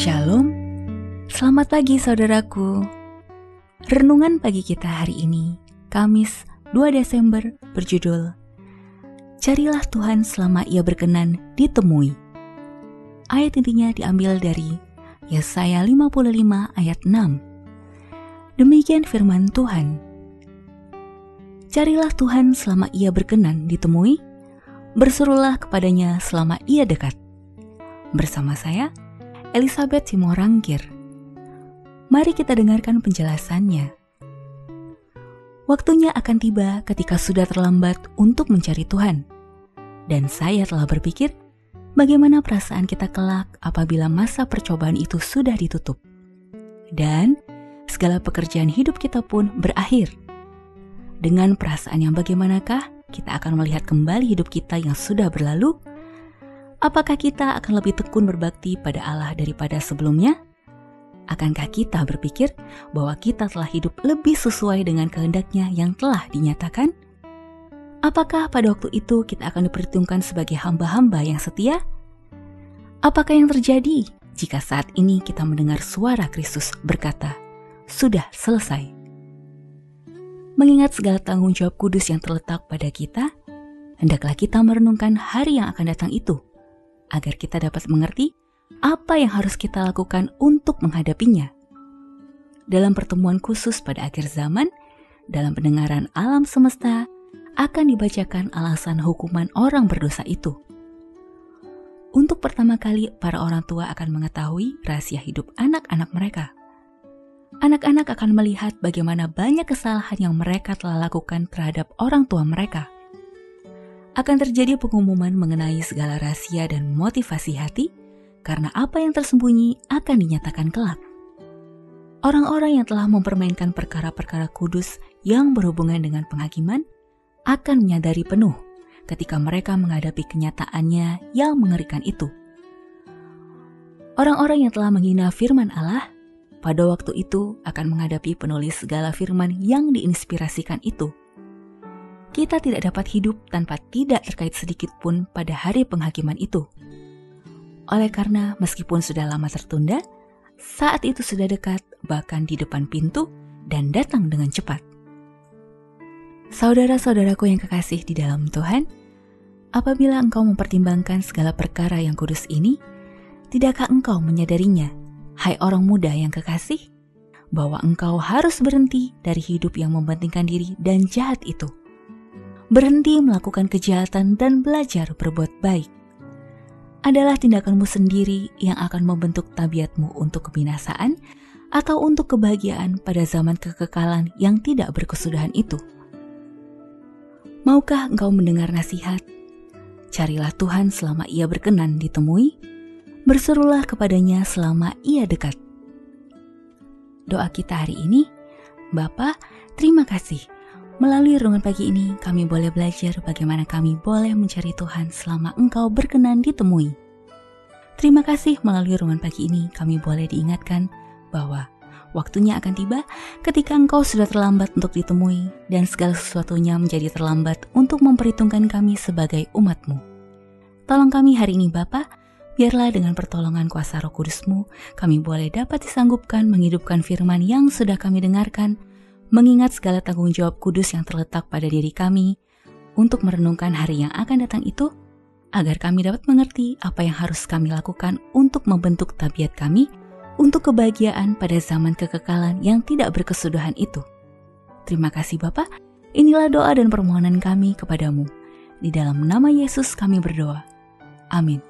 Shalom, selamat pagi saudaraku. Renungan pagi kita hari ini, Kamis 2 Desember, berjudul Carilah Tuhan selama ia berkenan ditemui. Ayat intinya diambil dari Yesaya 55 ayat 6. Demikian firman Tuhan. Carilah Tuhan selama ia berkenan ditemui, berserulah kepadanya selama ia dekat. Bersama saya, Elizabeth Simorangkir. Mari kita dengarkan penjelasannya. Waktunya akan tiba ketika sudah terlambat untuk mencari Tuhan. Dan saya telah berpikir, bagaimana perasaan kita kelak apabila masa percobaan itu sudah ditutup. Dan segala pekerjaan hidup kita pun berakhir. Dengan perasaan yang bagaimanakah kita akan melihat kembali hidup kita yang sudah berlalu Apakah kita akan lebih tekun berbakti pada Allah daripada sebelumnya? Akankah kita berpikir bahwa kita telah hidup lebih sesuai dengan kehendaknya yang telah dinyatakan? Apakah pada waktu itu kita akan diperhitungkan sebagai hamba-hamba yang setia? Apakah yang terjadi jika saat ini kita mendengar suara Kristus berkata, "Sudah selesai"? Mengingat segala tanggung jawab kudus yang terletak pada kita, hendaklah kita merenungkan hari yang akan datang itu agar kita dapat mengerti apa yang harus kita lakukan untuk menghadapinya. Dalam pertemuan khusus pada akhir zaman, dalam pendengaran alam semesta, akan dibacakan alasan hukuman orang berdosa itu. Untuk pertama kali, para orang tua akan mengetahui rahasia hidup anak-anak mereka. Anak-anak akan melihat bagaimana banyak kesalahan yang mereka telah lakukan terhadap orang tua mereka akan terjadi pengumuman mengenai segala rahasia dan motivasi hati, karena apa yang tersembunyi akan dinyatakan kelak. Orang-orang yang telah mempermainkan perkara-perkara kudus yang berhubungan dengan penghakiman akan menyadari penuh ketika mereka menghadapi kenyataannya yang mengerikan itu. Orang-orang yang telah menghina firman Allah pada waktu itu akan menghadapi penulis segala firman yang diinspirasikan itu kita tidak dapat hidup tanpa tidak terkait sedikit pun pada hari penghakiman itu. Oleh karena meskipun sudah lama tertunda, saat itu sudah dekat bahkan di depan pintu dan datang dengan cepat. Saudara-saudaraku yang kekasih di dalam Tuhan, apabila engkau mempertimbangkan segala perkara yang kudus ini, tidakkah engkau menyadarinya, hai orang muda yang kekasih, bahwa engkau harus berhenti dari hidup yang mementingkan diri dan jahat itu? Berhenti melakukan kejahatan dan belajar berbuat baik adalah tindakanmu sendiri yang akan membentuk tabiatmu untuk kebinasaan atau untuk kebahagiaan pada zaman kekekalan yang tidak berkesudahan itu. Maukah engkau mendengar nasihat? Carilah Tuhan selama ia berkenan ditemui, berserulah kepadanya selama ia dekat. Doa kita hari ini, Bapa, terima kasih Melalui renungan pagi ini, kami boleh belajar bagaimana kami boleh mencari Tuhan selama Engkau berkenan ditemui. Terima kasih melalui renungan pagi ini, kami boleh diingatkan bahwa waktunya akan tiba ketika Engkau sudah terlambat untuk ditemui dan segala sesuatunya menjadi terlambat untuk memperhitungkan kami sebagai umatmu. Tolong kami hari ini Bapa, biarlah dengan pertolongan kuasa roh kudusmu, kami boleh dapat disanggupkan menghidupkan firman yang sudah kami dengarkan, mengingat segala tanggung jawab kudus yang terletak pada diri kami untuk merenungkan hari yang akan datang itu, agar kami dapat mengerti apa yang harus kami lakukan untuk membentuk tabiat kami untuk kebahagiaan pada zaman kekekalan yang tidak berkesudahan itu. Terima kasih Bapak, inilah doa dan permohonan kami kepadamu. Di dalam nama Yesus kami berdoa. Amin.